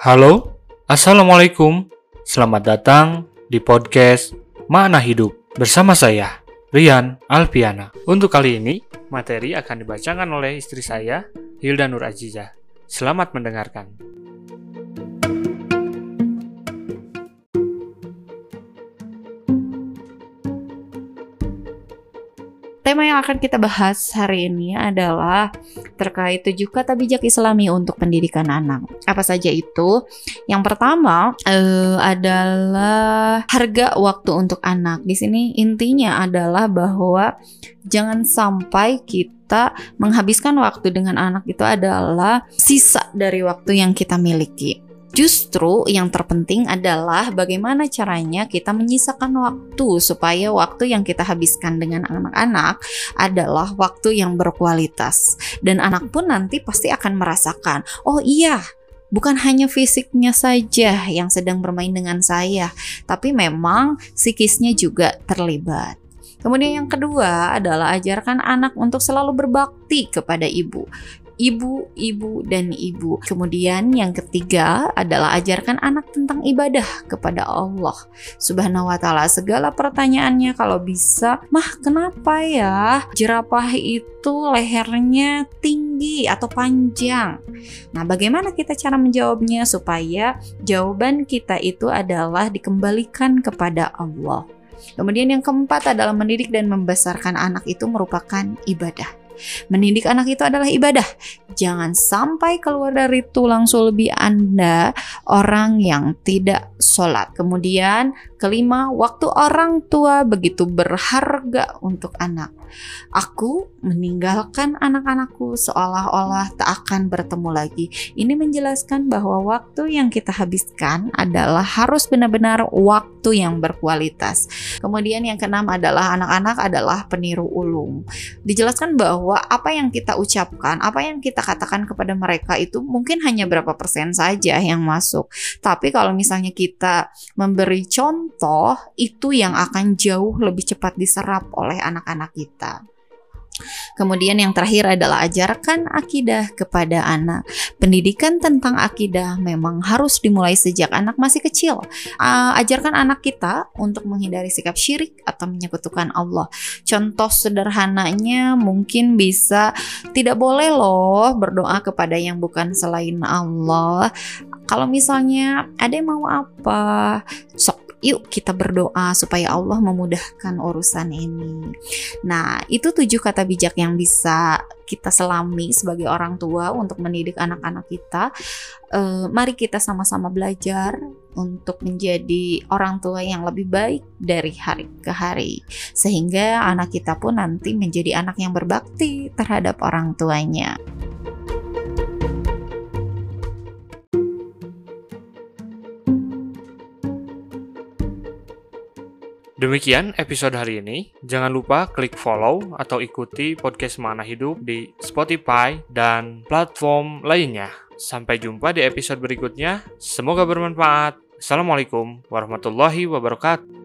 Halo, Assalamualaikum. Selamat datang di podcast Makna Hidup bersama saya, Rian Alpiana. Untuk kali ini, materi akan dibacakan oleh istri saya, Hilda Nur Aziza. Selamat mendengarkan. Tema yang akan kita bahas hari ini adalah terkait tujuh kata bijak Islami untuk pendidikan anak. Apa saja itu? Yang pertama uh, adalah harga waktu untuk anak. Di sini intinya adalah bahwa jangan sampai kita menghabiskan waktu dengan anak itu adalah sisa dari waktu yang kita miliki. Justru yang terpenting adalah bagaimana caranya kita menyisakan waktu supaya waktu yang kita habiskan dengan anak-anak adalah waktu yang berkualitas. Dan anak pun nanti pasti akan merasakan, oh iya, bukan hanya fisiknya saja yang sedang bermain dengan saya, tapi memang psikisnya juga terlibat. Kemudian yang kedua adalah ajarkan anak untuk selalu berbakti kepada ibu ibu, ibu, dan ibu. Kemudian yang ketiga adalah ajarkan anak tentang ibadah kepada Allah Subhanahu wa taala. Segala pertanyaannya kalau bisa, "Mah, kenapa ya jerapah itu lehernya tinggi atau panjang?" Nah, bagaimana kita cara menjawabnya supaya jawaban kita itu adalah dikembalikan kepada Allah. Kemudian yang keempat adalah mendidik dan membesarkan anak itu merupakan ibadah. Mendidik anak itu adalah ibadah. Jangan sampai keluar dari tulang sulbi Anda orang yang tidak sholat. Kemudian kelima, waktu orang tua begitu berharga untuk anak. Aku meninggalkan anak-anakku seolah-olah tak akan bertemu lagi. Ini menjelaskan bahwa waktu yang kita habiskan adalah harus benar-benar waktu yang berkualitas. Kemudian yang keenam adalah anak-anak adalah peniru ulung. Dijelaskan bahwa apa yang kita ucapkan, apa yang kita katakan kepada mereka itu mungkin hanya berapa persen saja yang masuk. Tapi kalau misalnya kita memberi contoh, itu yang akan jauh lebih cepat diserap oleh anak-anak kita. Kemudian yang terakhir adalah ajarkan akidah kepada anak. Pendidikan tentang akidah memang harus dimulai sejak anak masih kecil. Uh, ajarkan anak kita untuk menghindari sikap syirik atau menyekutukan Allah. Contoh sederhananya mungkin bisa tidak boleh loh berdoa kepada yang bukan selain Allah. Kalau misalnya ada yang mau apa, sok Yuk kita berdoa supaya Allah memudahkan urusan ini. Nah, itu tujuh kata bijak yang bisa kita selami sebagai orang tua untuk mendidik anak-anak kita. E, mari kita sama-sama belajar untuk menjadi orang tua yang lebih baik dari hari ke hari, sehingga anak kita pun nanti menjadi anak yang berbakti terhadap orang tuanya. Demikian episode hari ini. Jangan lupa klik follow atau ikuti podcast Mana Hidup di Spotify dan platform lainnya. Sampai jumpa di episode berikutnya. Semoga bermanfaat. Assalamualaikum warahmatullahi wabarakatuh.